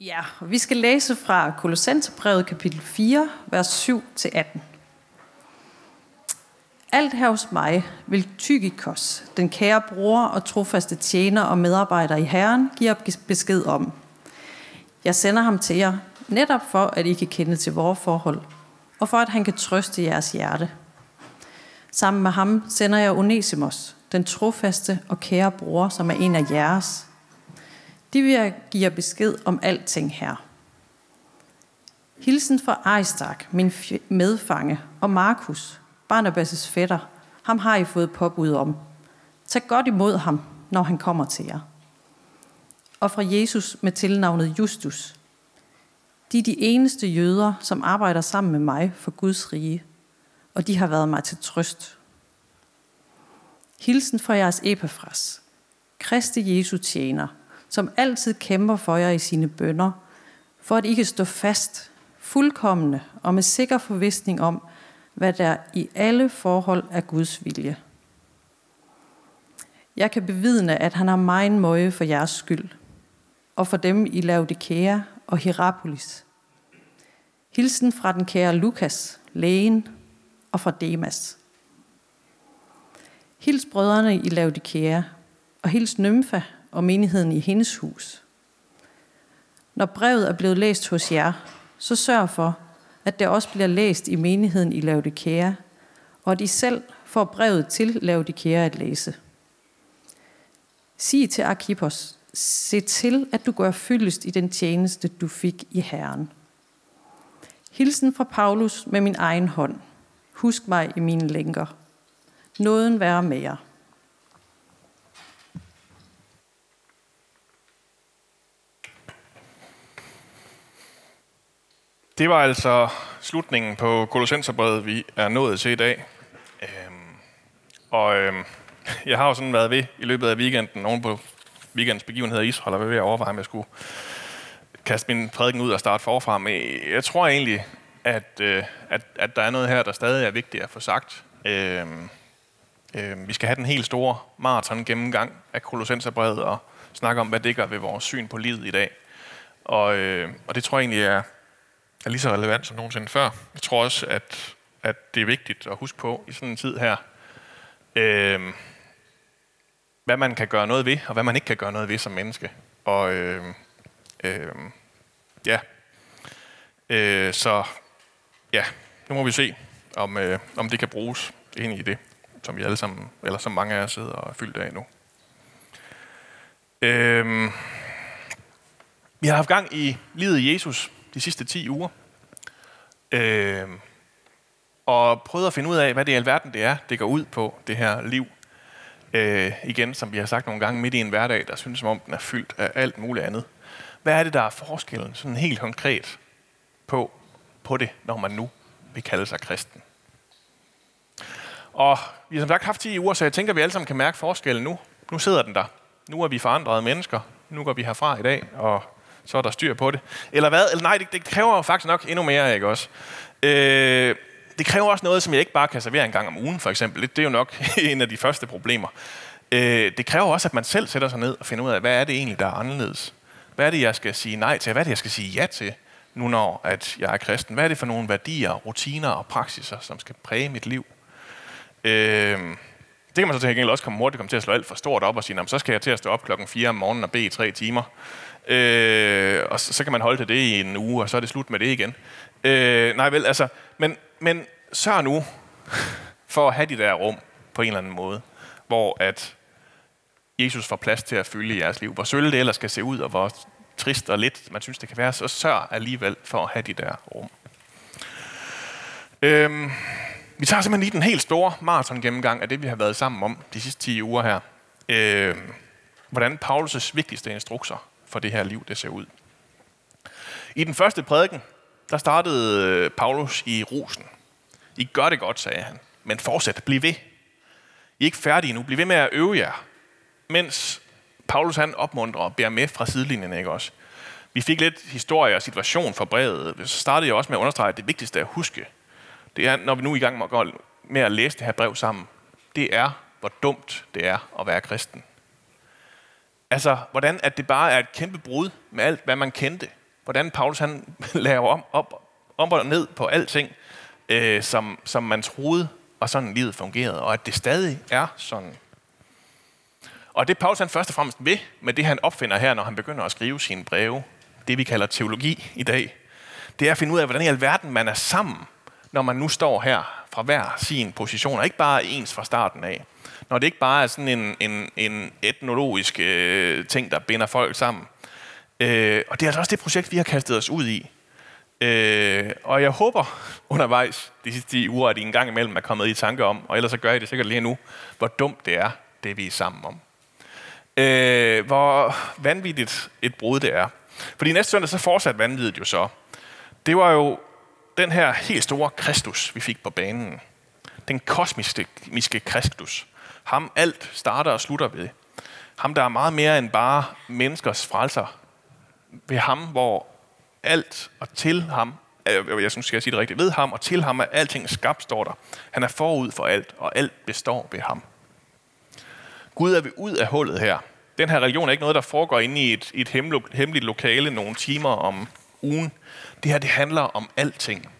Ja, og vi skal læse fra Kolossenserbrevet kapitel 4, vers 7-18. Alt her hos mig vil Tygikos, den kære bror og trofaste tjener og medarbejder i Herren, give besked om. Jeg sender ham til jer, netop for at I kan kende til vores forhold, og for at han kan trøste jeres hjerte. Sammen med ham sender jeg Onesimus, den trofaste og kære bror, som er en af jeres. De vil give jer besked om alting her. Hilsen fra Aristark, min medfange, og Markus, Barnabas' fætter, ham har I fået påbud om. Tag godt imod ham, når han kommer til jer. Og fra Jesus med tilnavnet Justus. De er de eneste jøder, som arbejder sammen med mig for Guds rige, og de har været mig til trøst. Hilsen fra jeres Epafras, Kristi Jesu tjener, som altid kæmper for jer i sine bønder, for at I kan stå fast, fuldkommende og med sikker forvisning om, hvad der i alle forhold er Guds vilje. Jeg kan bevidne, at han har meget møje for jeres skyld, og for dem i Laodikea og Hierapolis. Hilsen fra den kære Lukas, lægen, og fra Demas. Hils brødrene i Laodikea, og hils Nymfa og menigheden i hendes hus. Når brevet er blevet læst hos jer, så sørg for, at det også bliver læst i menigheden i Laodikea, og at I selv får brevet til Laodikea at læse. Sig til Arkippos, se til, at du gør fyldest i den tjeneste, du fik i Herren. Hilsen fra Paulus med min egen hånd. Husk mig i mine lænker. Nåden være med jer. Det var altså slutningen på Kolossenserbrevet, vi er nået til i dag. Øhm, og øhm, jeg har jo sådan været ved i løbet af weekenden, nogen på weekendens begivenheder i Israel, og var ved at overveje, om jeg skulle kaste min prædiken ud og starte forfra. Men jeg tror egentlig, at, øh, at, at der er noget her, der stadig er vigtigt at få sagt. Øhm, øh, vi skal have den helt store maraton gennemgang af Kolossenserbrevet og snakke om, hvad det gør ved vores syn på livet i dag. Og, øh, og det tror jeg egentlig er er lige så relevant som nogensinde før. Jeg tror også, at, at det er vigtigt at huske på i sådan en tid her, øh, hvad man kan gøre noget ved, og hvad man ikke kan gøre noget ved som menneske. Og øh, øh, ja, øh, så ja, nu må vi se, om, øh, om det kan bruges ind i det, som vi alle sammen, eller som mange af jer sidder og er fyldt af nu. Øh, vi har haft gang i livet i Jesus, de sidste 10 uger. Øh, og prøvet at finde ud af, hvad det i alverden det er, det går ud på, det her liv. Øh, igen, som vi har sagt nogle gange, midt i en hverdag, der synes som om, den er fyldt af alt muligt andet. Hvad er det, der er forskellen, sådan helt konkret, på, på det, når man nu vil kalde sig kristen? Og vi har som sagt haft 10 uger, så jeg tænker, at vi alle sammen kan mærke forskellen nu. Nu sidder den der. Nu er vi forandrede mennesker. Nu går vi herfra i dag, og så er der styr på det. Eller hvad? Eller nej, det, det kræver faktisk nok endnu mere, ikke også? Øh, det kræver også noget, som jeg ikke bare kan servere en gang om ugen, for eksempel. Det er jo nok en af de første problemer. Øh, det kræver også, at man selv sætter sig ned og finder ud af, hvad er det egentlig, der er anderledes? Hvad er det, jeg skal sige nej til? Hvad er det, jeg skal sige ja til, nu når at jeg er kristen? Hvad er det for nogle værdier, rutiner og praksiser, som skal præge mit liv? Øh, det kan man så til gengæld også komme hurtigt komme til at slå alt for stort op og sige, så skal jeg til at stå op klokken 4 om morgenen og bede i tre timer. Øh, og så, så kan man holde til det i en uge, og så er det slut med det igen. Øh, nej vel, altså, men, men sørg nu for at have de der rum på en eller anden måde, hvor at Jesus får plads til at fylde i jeres liv. Hvor sølle det ellers skal se ud, og hvor trist og lidt man synes, det kan være, så sørg alligevel for at have de der rum. Øhm, vi tager simpelthen lige den helt store maraton gennemgang af det, vi har været sammen om de sidste 10 uger her. Øhm, hvordan Paulus' vigtigste instrukser for det her liv, det ser ud. I den første prædiken, der startede øh, Paulus i rosen. I gør det godt, sagde han, men fortsæt, bliv ved. I er ikke færdige nu, bliv ved med at øve jer. Mens Paulus han opmuntrer og bærer med fra sidelinjen, ikke også? Vi fik lidt historie og situation for brevet. Så startede jeg også med at understrege, at det vigtigste at huske, det er, når vi nu er i gang med at læse det her brev sammen, det er, hvor dumt det er at være kristen. Altså, hvordan at det bare er et kæmpe brud med alt, hvad man kendte. hvordan Paulus han laver om, op, om og ned på alting, øh, som, som man troede, og sådan livet fungerede, og at det stadig er sådan. Og det Paulus han først og fremmest ved, med det han opfinder her, når han begynder at skrive sine breve, det vi kalder teologi i dag, det er at finde ud af, hvordan i alverden man er sammen, når man nu står her fra hver sin position, og ikke bare ens fra starten af. Når det ikke bare er sådan en, en, en etnologisk øh, ting, der binder folk sammen. Øh, og det er altså også det projekt, vi har kastet os ud i. Øh, og jeg håber undervejs de sidste uger, at I en gang imellem er kommet i tanke om, og ellers så gør I det sikkert lige nu, hvor dumt det er, det vi er sammen om. Øh, hvor vanvittigt et brud det er. Fordi næste søndag så fortsatte vanvittigt jo så. Det var jo den her helt store Kristus, vi fik på banen. Den kosmiske Kristus. Ham alt starter og slutter ved. Ham, der er meget mere end bare menneskers frelser. Ved ham, hvor alt og til ham, øh, øh, jeg synes, skal jeg sige det rigtigt, ved ham og til ham er alting skabt, står der. Han er forud for alt, og alt består ved ham. Gud er vi ud af hullet her. Den her religion er ikke noget, der foregår inde i et, et hemmeligt lokale nogle timer om ugen. Det her, det handler om alting.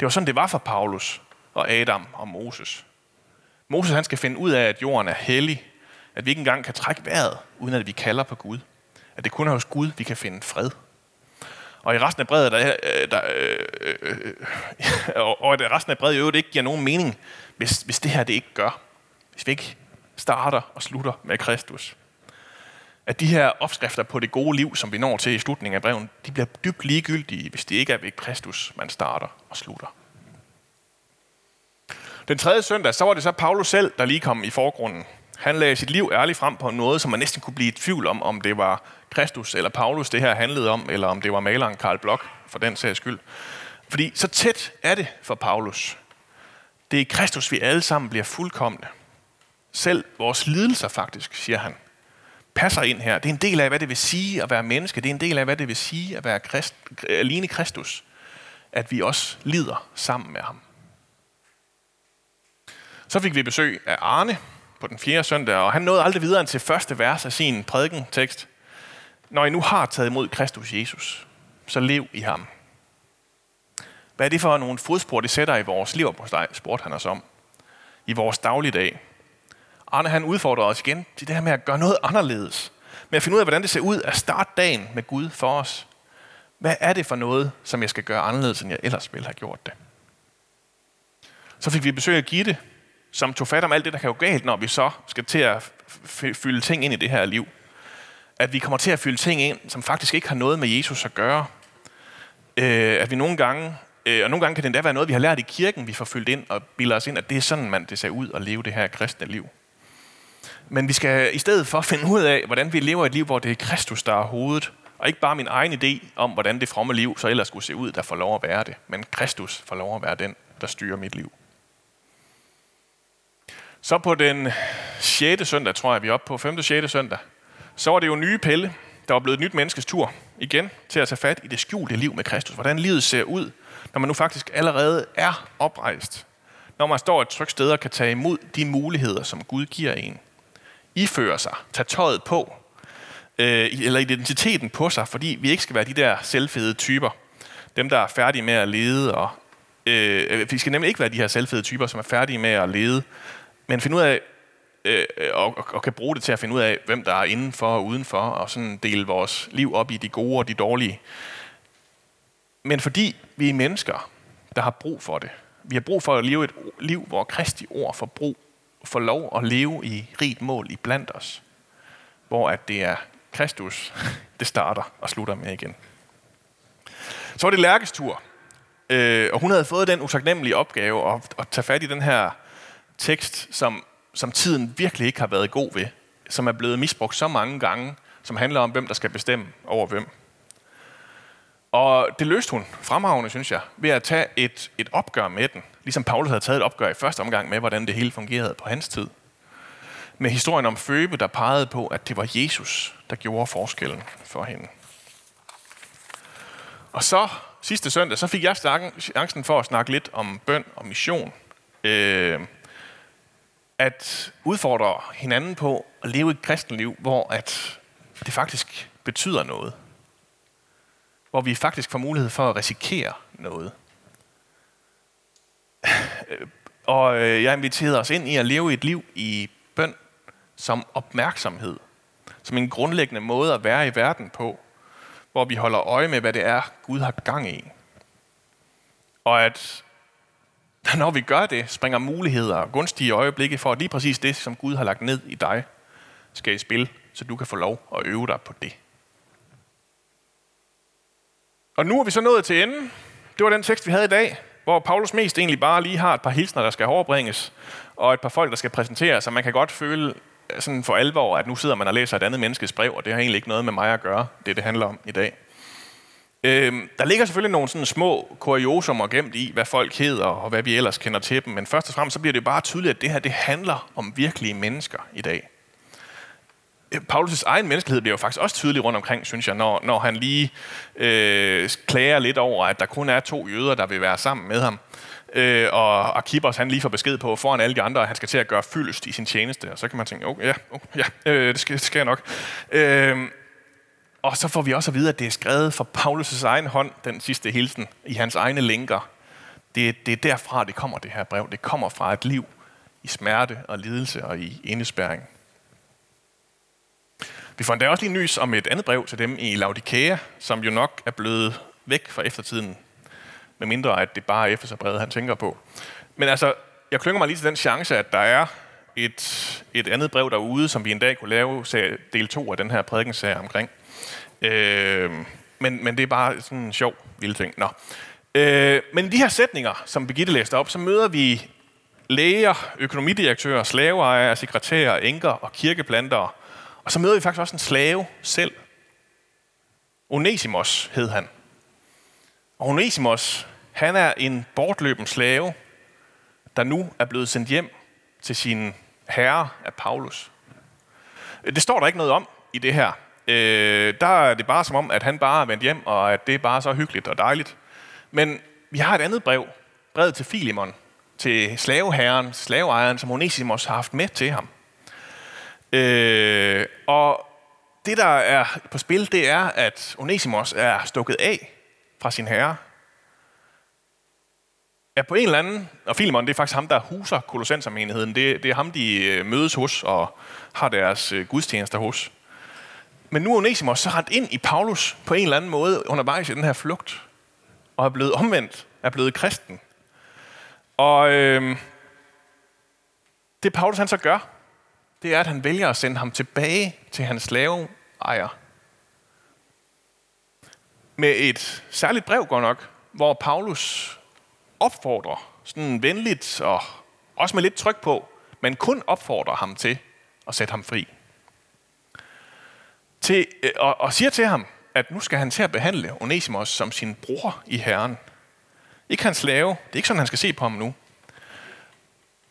Det var sådan, det var for Paulus og Adam og Moses. Moses han skal finde ud af, at jorden er hellig, at vi ikke engang kan trække vejret, uden at vi kalder på Gud. At det kun er hos Gud, vi kan finde fred. Og i resten af brevet, der, øh, der, øh, øh, øh, og at resten af brevet i øvrigt ikke giver nogen mening, hvis, hvis det her det ikke gør. Hvis vi ikke starter og slutter med Kristus. At de her opskrifter på det gode liv, som vi når til i slutningen af brevet, de bliver dybt ligegyldige, hvis det ikke er ved Kristus, man starter og slutter. Den tredje søndag, så var det så Paulus selv, der lige kom i forgrunden. Han lagde sit liv ærligt frem på noget, som man næsten kunne blive i tvivl om, om det var Kristus eller Paulus, det her handlede om, eller om det var maleren Karl Bloch, for den sags skyld. Fordi så tæt er det for Paulus. Det er i Kristus, vi alle sammen bliver fuldkommende. Selv vores lidelser faktisk, siger han, passer ind her. Det er en del af, hvad det vil sige at være menneske. Det er en del af, hvad det vil sige at være krist, alene Kristus. At vi også lider sammen med ham. Så fik vi besøg af Arne på den fjerde søndag, og han nåede aldrig videre end til første vers af sin prædikentekst. Når I nu har taget imod Kristus Jesus, så lev i ham. Hvad er det for nogle fodspor, det sætter i vores liv på spurgte han os om. I vores dagligdag. Arne han udfordrer os igen til det her med at gøre noget anderledes. Med at finde ud af, hvordan det ser ud at starte dagen med Gud for os. Hvad er det for noget, som jeg skal gøre anderledes, end jeg ellers ville have gjort det? Så fik vi besøg af Gitte, som tog fat om alt det, der kan gå galt, når vi så skal til at fylde ting ind i det her liv. At vi kommer til at fylde ting ind, som faktisk ikke har noget med Jesus at gøre. Øh, at vi nogle gange, øh, og nogle gange kan det endda være noget, vi har lært i kirken, vi får fyldt ind og bilder os ind, at det er sådan, man det ser ud at leve det her kristne liv. Men vi skal i stedet for finde ud af, hvordan vi lever et liv, hvor det er Kristus, der er hovedet, og ikke bare min egen idé om, hvordan det fromme liv så ellers skulle se ud, der får lov at være det, men Kristus får lov at være den, der styrer mit liv. Så på den 6. søndag, tror jeg, vi er oppe på 5. 6. søndag, så var det jo nye pille, der var blevet et nyt menneskes tur igen til at tage fat i det skjulte liv med Kristus. Hvordan livet ser ud, når man nu faktisk allerede er oprejst. Når man står et trygt sted og kan tage imod de muligheder, som Gud giver en. Ifører sig, tager tøjet på, øh, eller identiteten på sig, fordi vi ikke skal være de der selvfede typer. Dem, der er færdige med at lede, og øh, øh vi skal nemlig ikke være de her selvfede typer, som er færdige med at lede, men finde ud af, øh, øh, og, og, og kan bruge det til at finde ud af, hvem der er indenfor og udenfor, og sådan dele vores liv op i de gode og de dårlige. Men fordi vi er mennesker, der har brug for det. Vi har brug for at leve et liv, hvor Kristi ord får, brug, får lov at leve i rigt mål i blandt os. Hvor at det er Kristus, det starter og slutter med igen. Så var det Lærkes tur. Øh, og hun havde fået den utaknemmelige opgave at, at tage fat i den her tekst, som, som tiden virkelig ikke har været god ved, som er blevet misbrugt så mange gange, som handler om, hvem der skal bestemme over hvem. Og det løste hun fremragende, synes jeg, ved at tage et, et opgør med den. Ligesom Paulus havde taget et opgør i første omgang med, hvordan det hele fungerede på hans tid. Med historien om Føbe, der pegede på, at det var Jesus, der gjorde forskellen for hende. Og så sidste søndag, så fik jeg chancen for at snakke lidt om bøn og mission. Øh, at udfordre hinanden på at leve et kristenliv, hvor at det faktisk betyder noget. hvor vi faktisk får mulighed for at risikere noget. Og øh, jeg inviterede os ind i at leve et liv i bøn som opmærksomhed. Som en grundlæggende måde at være i verden på, hvor vi holder øje med, hvad det er, Gud har gang i. Og at når vi gør det, springer muligheder og gunstige øjeblikke for, at lige præcis det, som Gud har lagt ned i dig, skal i spil, så du kan få lov at øve dig på det. Og nu er vi så nået til enden. Det var den tekst, vi havde i dag, hvor Paulus mest egentlig bare lige har et par hilsner, der skal overbringes, og et par folk, der skal præsenteres, så man kan godt føle øh, sådan for alvor, at nu sidder man og læser et andet menneskes brev, og det har egentlig ikke noget med mig at gøre, det det handler om i dag. Øhm, der ligger selvfølgelig nogle sådan små kuriosumer gemt i, hvad folk hedder, og hvad vi ellers kender til dem, men først og fremmest så bliver det bare tydeligt, at det her det handler om virkelige mennesker i dag. Øh, Paulus' egen menneskelighed bliver jo faktisk også tydelig rundt omkring, synes jeg, når, når han lige øh, klager lidt over, at der kun er to jøder, der vil være sammen med ham. Øh, og Akibos han lige får besked på foran alle de andre, at han skal til at gøre fyldest i sin tjeneste. Og så kan man tænke, oh, ja, oh, ja øh, det, skal, det skal jeg nok. Øh, og så får vi også at vide, at det er skrevet fra Paulus' egen hånd, den sidste hilsen, i hans egne lænker. Det, det er derfra, det kommer, det her brev. Det kommer fra et liv i smerte og lidelse og i indespæring. Vi får endda også lige nys om et andet brev til dem i Laodikea, som jo nok er blevet væk fra eftertiden, med mindre at det bare er Efeserbrevet, han tænker på. Men altså, jeg klynger mig lige til den chance, at der er et, et andet brev derude, som vi en dag kunne lave del 2 af den her prædikenserie omkring. Øh, men, men det er bare sådan en sjov lille ting. Nå. Øh, men de her sætninger, som Birgitte læste op, så møder vi læger, økonomidirektører, slaveejere, sekretærer, enker og kirkeplantere. Og så møder vi faktisk også en slave selv. Onesimos hed han. Og Onesimos, han er en bortløben slave, der nu er blevet sendt hjem til sin herre af Paulus. Det står der ikke noget om i det her. Øh, der er det bare som om, at han bare er vendt hjem, og at det er bare så hyggeligt og dejligt. Men vi har et andet brev, brevet til Filimon, til slaveherren, slaveejeren, som Onesimus har haft med til ham. Øh, og det, der er på spil, det er, at Onesimus er stukket af fra sin herre. Er på en eller anden, og Filimon, det er faktisk ham, der huser kolossensermenigheden. Det, det er ham, de øh, mødes hos og har deres øh, gudstjenester hos. Men nu er Onesimus så rent ind i Paulus på en eller anden måde undervejs i den her flugt, og er blevet omvendt, er blevet kristen. Og øh, det Paulus han så gør, det er, at han vælger at sende ham tilbage til hans slaveejer. Med et særligt brev, går nok, hvor Paulus opfordrer, sådan venligt og også med lidt tryk på, men kun opfordrer ham til at sætte ham fri til, øh, og, og siger til ham, at nu skal han til at behandle Onesimus som sin bror i Herren. Ikke hans slave. Det er ikke sådan, han skal se på ham nu.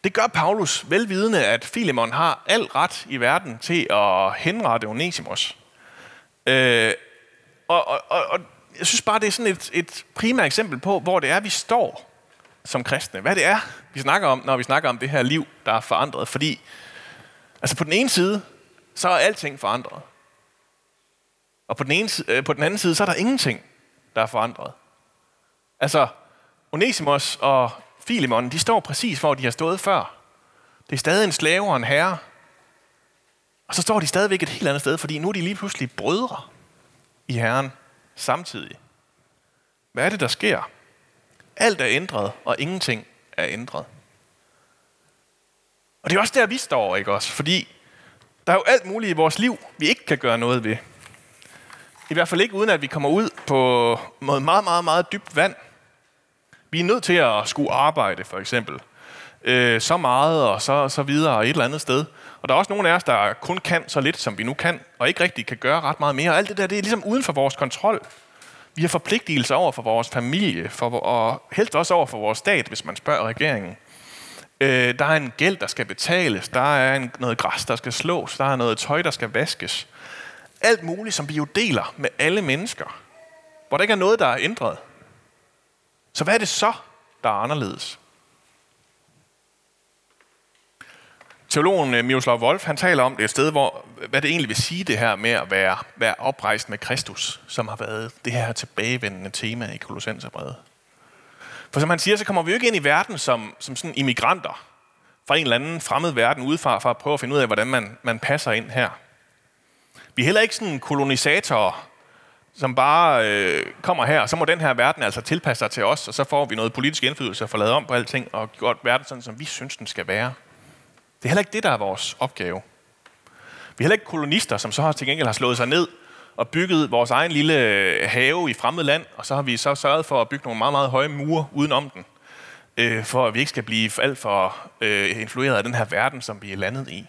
Det gør Paulus velvidende, at Filemon har al ret i verden til at henrette Onesimus. Øh, og, og, og, og jeg synes bare, det er sådan et, et primært eksempel på, hvor det er, vi står som kristne. Hvad det er, vi snakker om, når vi snakker om det her liv, der er forandret. Fordi altså på den ene side, så er alting forandret. Og på den, ene, øh, på den anden side, så er der ingenting, der er forandret. Altså, Onesimus og Filemon, de står præcis, hvor de har stået før. Det er stadig en slave og en herre. Og så står de stadigvæk et helt andet sted, fordi nu er de lige pludselig brødre i Herren samtidig. Hvad er det, der sker? Alt er ændret, og ingenting er ændret. Og det er også der, vi står, ikke også? Fordi der er jo alt muligt i vores liv, vi ikke kan gøre noget ved. I hvert fald ikke uden, at vi kommer ud på noget meget, meget, meget dybt vand. Vi er nødt til at skulle arbejde, for eksempel. Øh, så meget og så, så videre et eller andet sted. Og der er også nogle af os, der kun kan så lidt, som vi nu kan, og ikke rigtig kan gøre ret meget mere. Og alt det der, det er ligesom uden for vores kontrol. Vi har forpligtelser over for vores familie, for, og helst også over for vores stat, hvis man spørger regeringen. Øh, der er en gæld, der skal betales. Der er en, noget græs, der skal slås. Der er noget tøj, der skal vaskes alt muligt, som vi jo deler med alle mennesker. Hvor der ikke er noget, der er ændret. Så hvad er det så, der er anderledes? Teologen eh, Miroslav Wolf, han taler om det et sted, hvor, hvad det egentlig vil sige det her med at være, være oprejst med Kristus, som har været det her tilbagevendende tema i Kolossenserbrevet. For som han siger, så kommer vi jo ikke ind i verden som, som sådan immigranter fra en eller anden fremmed verden udefra, for at prøve at finde ud af, hvordan man, man passer ind her. Vi er heller ikke sådan kolonisatorer, som bare øh, kommer her, og så må den her verden altså tilpasse sig til os, og så får vi noget politisk indflydelse og får lavet om på alting, og gjort verden sådan, som vi synes, den skal være. Det er heller ikke det, der er vores opgave. Vi er heller ikke kolonister, som så har til gengæld har slået sig ned og bygget vores egen lille øh, have i fremmed land, og så har vi så sørget for at bygge nogle meget, meget høje mure udenom den, øh, for at vi ikke skal blive alt for øh, influeret af den her verden, som vi er landet i.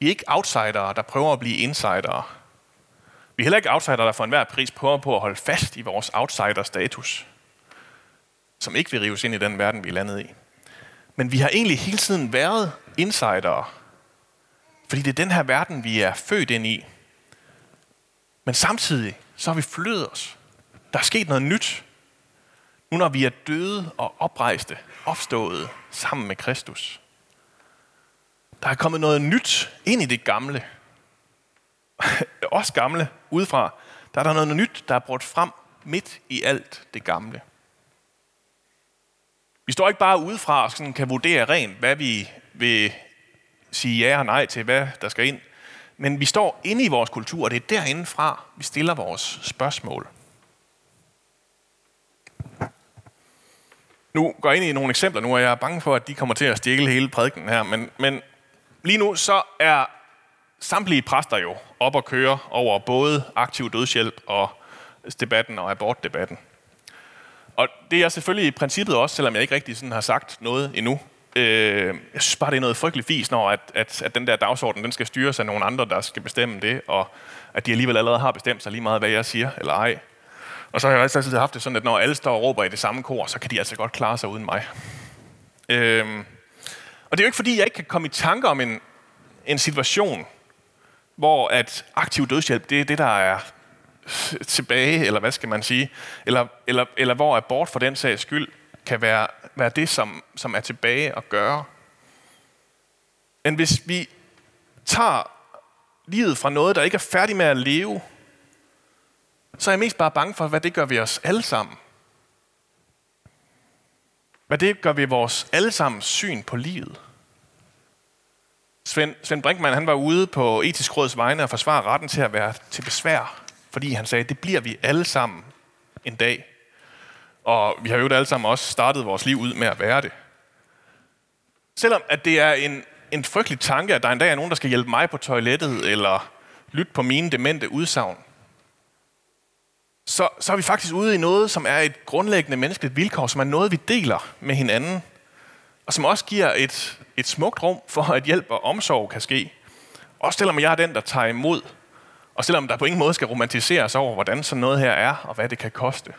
I er ikke outsidere, der prøver at blive insidere. Vi er heller ikke outsidere, der for enhver pris prøver på at holde fast i vores outsider-status, som ikke vil rives ind i den verden, vi er landet i. Men vi har egentlig hele tiden været insidere, fordi det er den her verden, vi er født ind i. Men samtidig så har vi flyttet os. Der er sket noget nyt. Nu når vi er døde og oprejste, opstået sammen med Kristus. Der er kommet noget nyt ind i det gamle. Også gamle udefra. Der er der noget nyt, der er brugt frem midt i alt det gamle. Vi står ikke bare udefra og sådan kan vurdere rent, hvad vi vil sige ja og nej til, hvad der skal ind. Men vi står inde i vores kultur, og det er derindefra, vi stiller vores spørgsmål. Nu går jeg ind i nogle eksempler nu, og jeg er bange for, at de kommer til at stjæle hele prædiken her. Men, men lige nu så er samtlige præster jo op og køre over både aktiv dødshjælp og debatten og abortdebatten. Og det er selvfølgelig i princippet også, selvom jeg ikke rigtig sådan har sagt noget endnu. Øh, jeg synes bare, det er noget frygteligt fis, når at, at, at den der dagsorden den skal styres af nogle andre, der skal bestemme det, og at de alligevel allerede har bestemt sig lige meget, hvad jeg siger eller ej. Og så har jeg også altid haft det sådan, at når alle står og råber i det samme kor, så kan de altså godt klare sig uden mig. Øh, og det er jo ikke, fordi jeg ikke kan komme i tanke om en, en situation, hvor at aktiv dødshjælp, det er det, der er tilbage, eller hvad skal man sige, eller, eller, eller hvor abort for den sags skyld kan være, være det, som, som er tilbage at gøre. Men hvis vi tager livet fra noget, der ikke er færdig med at leve, så er jeg mest bare bange for, hvad det gør vi os alle sammen. Hvad det gør vi vores allesammens syn på livet. Svend, Svend Brinkmann han var ude på etisk råds vegne og forsvare retten til at være til besvær fordi han sagde, det bliver vi alle sammen en dag. Og vi har jo alle sammen også startet vores liv ud med at være det. Selvom at det er en, en frygtelig tanke, at der en dag er nogen, der skal hjælpe mig på toilettet, eller lytte på mine demente udsagn, så, så er vi faktisk ude i noget, som er et grundlæggende menneskeligt vilkår, som er noget, vi deler med hinanden, og som også giver et, et smukt rum for, at hjælp og omsorg kan ske. Også selvom jeg er den, der tager imod og selvom der på ingen måde skal romantiseres over, hvordan sådan noget her er, og hvad det kan koste.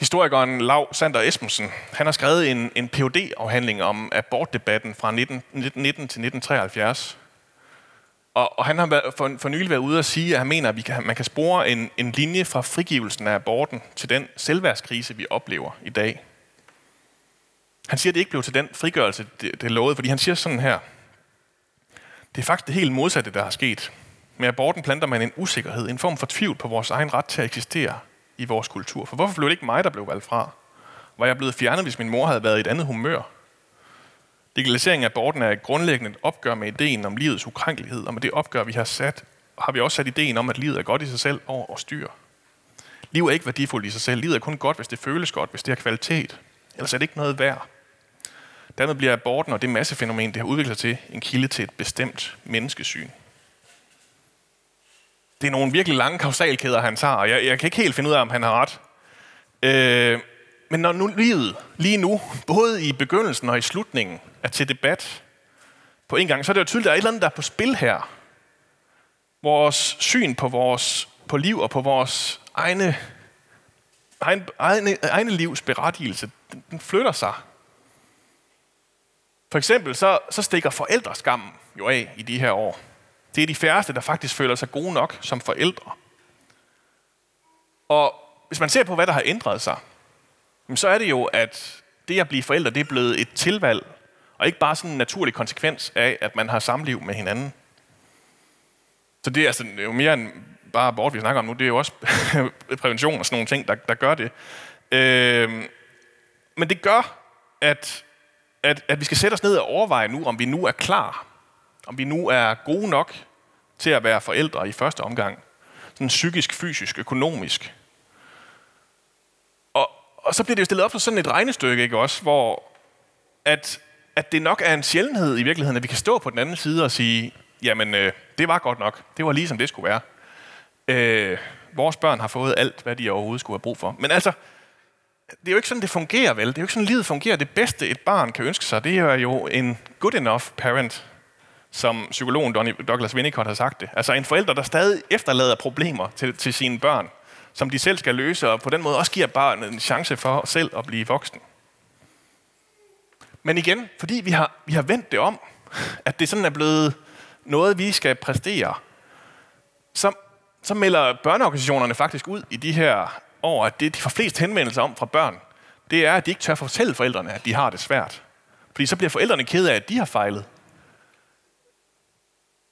Historikeren Lav Sander Esmussen, han har skrevet en, en phd afhandling om abortdebatten fra 19 19 til 1973. Og, og han har for, for nylig været ude og sige, at han mener, at vi kan, man kan spore en, en linje fra frigivelsen af aborten til den selvværdskrise, vi oplever i dag. Han siger, at det ikke blev til den frigørelse, det, det lovede, fordi han siger sådan her – det er faktisk det helt modsatte, der er sket. Med aborten planter man en usikkerhed, en form for tvivl på vores egen ret til at eksistere i vores kultur. For hvorfor blev det ikke mig, der blev valgt fra? Var jeg blevet fjernet, hvis min mor havde været i et andet humør? Legalisering af aborten er et grundlæggende opgør med ideen om livets ukrænkelighed, og med det opgør, vi har sat, har vi også sat ideen om, at livet er godt i sig selv over og styr. Liv er ikke værdifuldt i sig selv. Livet er kun godt, hvis det føles godt, hvis det har kvalitet. Ellers er det ikke noget værd. Dermed bliver aborten og det massefænomen, det har udviklet sig til, en kilde til et bestemt menneskesyn. Det er nogle virkelig lange kausalkæder, han tager, og jeg, jeg kan ikke helt finde ud af, om han har ret. Øh, men når nu livet lige nu, både i begyndelsen og i slutningen, er til debat på en gang, så er det jo tydeligt, at der er et eller andet, der er på spil her. Vores syn på, vores, på liv og på vores egne, egne, egne, egne livs berettigelse, den, den flytter sig for eksempel så, så stikker forældreskammen jo af i de her år. Det er de færreste, der faktisk føler sig gode nok som forældre. Og hvis man ser på, hvad der har ændret sig, så er det jo, at det at blive forældre, det er blevet et tilvalg Og ikke bare sådan en naturlig konsekvens af, at man har samliv med hinanden. Så det er, altså, det er jo mere end bare abort, vi snakker om nu. Det er jo også prævention og sådan nogle ting, der, der gør det. Øh, men det gør, at, at, at vi skal sætte os ned og overveje nu, om vi nu er klar. Om vi nu er gode nok til at være forældre i første omgang. Sådan psykisk, fysisk, økonomisk. Og, så bliver det jo stillet op for sådan et regnestykke, ikke også? Hvor at, at det nok er en sjældenhed i virkeligheden, at vi kan stå på den anden side og sige, jamen, øh, det var godt nok. Det var lige som det skulle være. Øh, vores børn har fået alt, hvad de overhovedet skulle have brug for. Men altså, det er jo ikke sådan, det fungerer vel. Det er jo ikke sådan, livet fungerer. Det bedste, et barn kan ønske sig, det er jo en good enough parent, som psykologen Douglas Winnicott har sagt det. Altså en forælder, der stadig efterlader problemer til, til sine børn, som de selv skal løse, og på den måde også giver barnet en chance for selv at blive voksen. Men igen, fordi vi har, vi har vendt det om, at det sådan er blevet noget, vi skal præstere, så, så melder børneorganisationerne faktisk ud i de her år, at det, de får flest henvendelser om fra børn, det er, at de ikke tør fortælle forældrene, at de har det svært. Fordi så bliver forældrene ked af, at de har fejlet.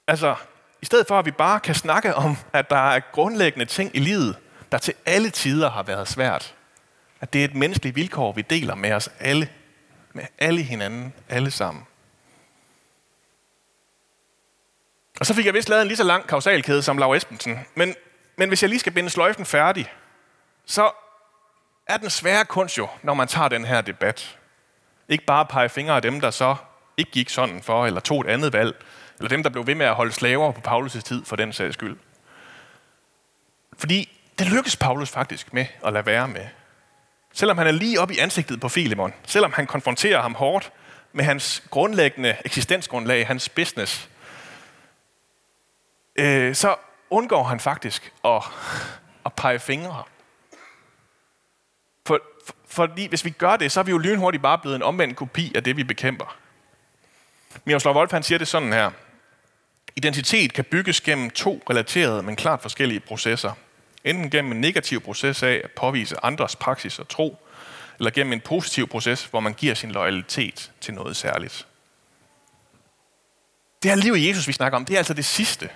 Altså, i stedet for at vi bare kan snakke om, at der er grundlæggende ting i livet, der til alle tider har været svært. At det er et menneskeligt vilkår, vi deler med os alle. Med alle hinanden, alle sammen. Og så fik jeg vist lavet en lige så lang kausalkæde som Laura Esbensen. Men, men hvis jeg lige skal binde sløjfen færdig, så er den svære kunst jo, når man tager den her debat. Ikke bare pege fingre af dem, der så ikke gik sådan for, eller tog et andet valg, eller dem, der blev ved med at holde slaver på Paulus' tid for den sags skyld. Fordi det lykkes Paulus faktisk med at lade være med. Selvom han er lige op i ansigtet på Filemon, selvom han konfronterer ham hårdt med hans grundlæggende eksistensgrundlag, hans business, øh, så undgår han faktisk at, at pege fingre. For, for, fordi hvis vi gør det, så er vi jo lynhurtigt bare blevet en omvendt kopi af det, vi bekæmper. Miroslav Wolf han siger det sådan her. Identitet kan bygges gennem to relaterede, men klart forskellige processer. Enten gennem en negativ proces af at påvise andres praksis og tro, eller gennem en positiv proces, hvor man giver sin loyalitet til noget særligt. Det her liv i Jesus, vi snakker om, det er altså det sidste.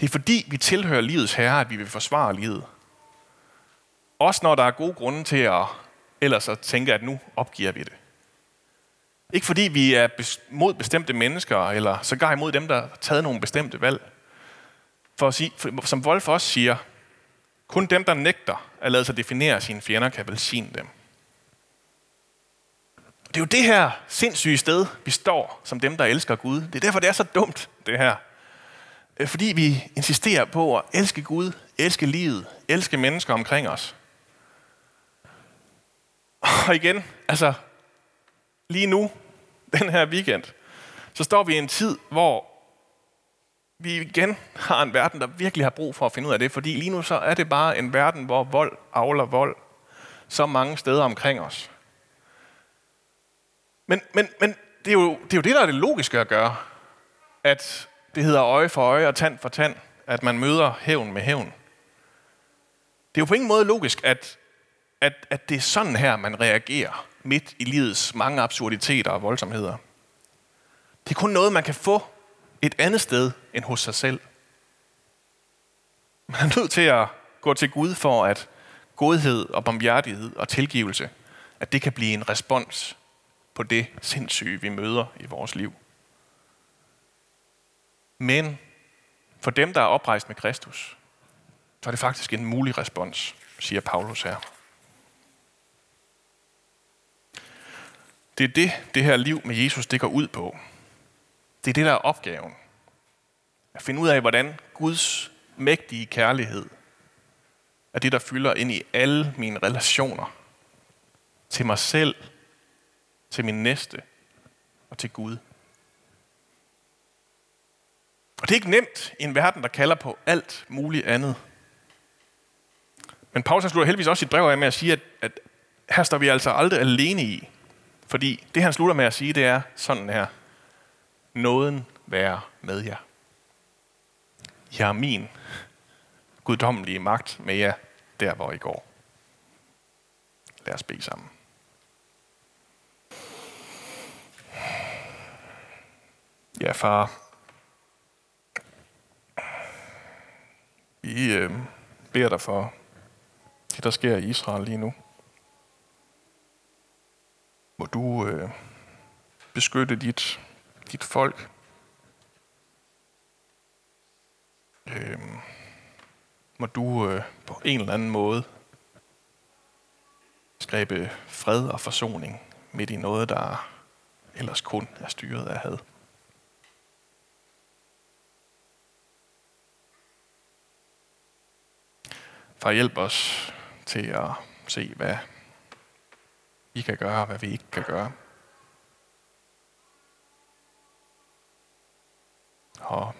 Det er fordi, vi tilhører livets herre, at vi vil forsvare livet. Også når der er gode grunde til at ellers at tænke, at nu opgiver vi det. Ikke fordi vi er mod bestemte mennesker, eller sågar imod dem, der har taget nogle bestemte valg. For at sige, som Wolf også siger, kun dem, der nægter at lade sig definere af sine fjender, kan velsigne dem. Det er jo det her sindssyge sted, vi står som dem, der elsker Gud. Det er derfor, det er så dumt, det her. Øh, fordi vi insisterer på at elske Gud, elske livet, elske mennesker omkring os. Og igen, altså, lige nu, den her weekend, så står vi i en tid, hvor vi igen har en verden, der virkelig har brug for at finde ud af det, fordi lige nu så er det bare en verden, hvor vold avler vold så mange steder omkring os. Men, men, men det, er jo, det er jo det, der er det logiske at gøre. At det hedder øje for øje og tand for tand, at man møder hævn med hævn. Det er jo på ingen måde logisk, at, at, at det er sådan her, man reagerer midt i livets mange absurditeter og voldsomheder. Det er kun noget, man kan få et andet sted end hos sig selv. Man er nødt til at gå til Gud for, at godhed og barmhjertighed og tilgivelse, at det kan blive en respons på det sindssyge, vi møder i vores liv. Men for dem, der er oprejst med Kristus, så er det faktisk en mulig respons, siger Paulus her. Det er det, det her liv med Jesus, det går ud på. Det er det, der er opgaven. At finde ud af, hvordan Guds mægtige kærlighed er det, der fylder ind i alle mine relationer. Til mig selv, til min næste og til Gud. Og det er ikke nemt i en verden, der kalder på alt muligt andet. Men Paulus slutter heldigvis også sit brev af med at sige, at, at her står vi altså aldrig alene i. Fordi det, han slutter med at sige, det er sådan her. Nåden være med jer. I har min guddommelige magt med jer, der hvor I går. Lad os bede sammen. Ja, far. Vi øh, beder dig for det, der sker i Israel lige nu. Må du øh, beskytte dit, dit folk. Øh, må du øh, på en eller anden måde skabe fred og forsoning midt i noget, der ellers kun er styret af had. Far, hjælp os til at se, hvad vi kan gøre, og hvad vi ikke kan gøre. Og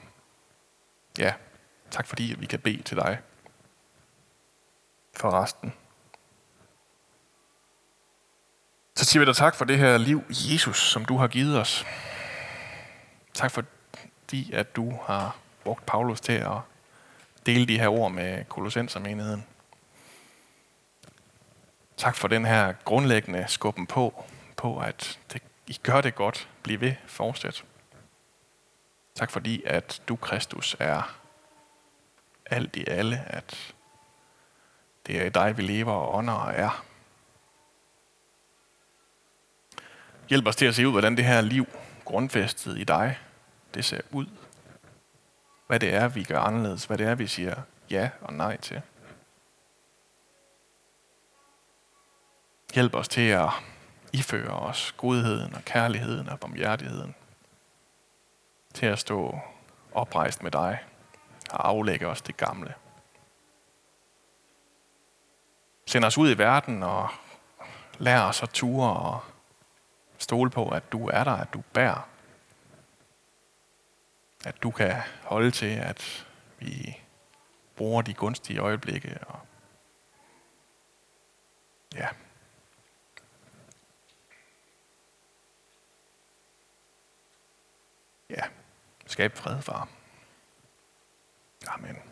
ja, tak fordi vi kan bede til dig for resten. Så siger vi dig tak for det her liv, Jesus, som du har givet os. Tak fordi, at du har brugt Paulus til at dele de her ord med kolossensermenigheden. Tak for den her grundlæggende skubben på, på at det, I gør det godt. Bliv ved, fortsæt. Tak fordi, at du, Kristus, er alt i alle, at det er i dig, vi lever og ånder og er. Hjælp os til at se ud, hvordan det her liv, grundfæstet i dig, det ser ud. Hvad det er, vi gør anderledes. Hvad det er, vi siger ja og nej til. Hjælp os til at iføre os godheden og kærligheden og barmhjertigheden. Til at stå oprejst med dig og aflægge os det gamle. Send os ud i verden og lær os at ture og stole på, at du er der, at du bærer. At du kan holde til, at vi bruger de gunstige øjeblikke. Og ja. Ja, skab fred, far. Amen.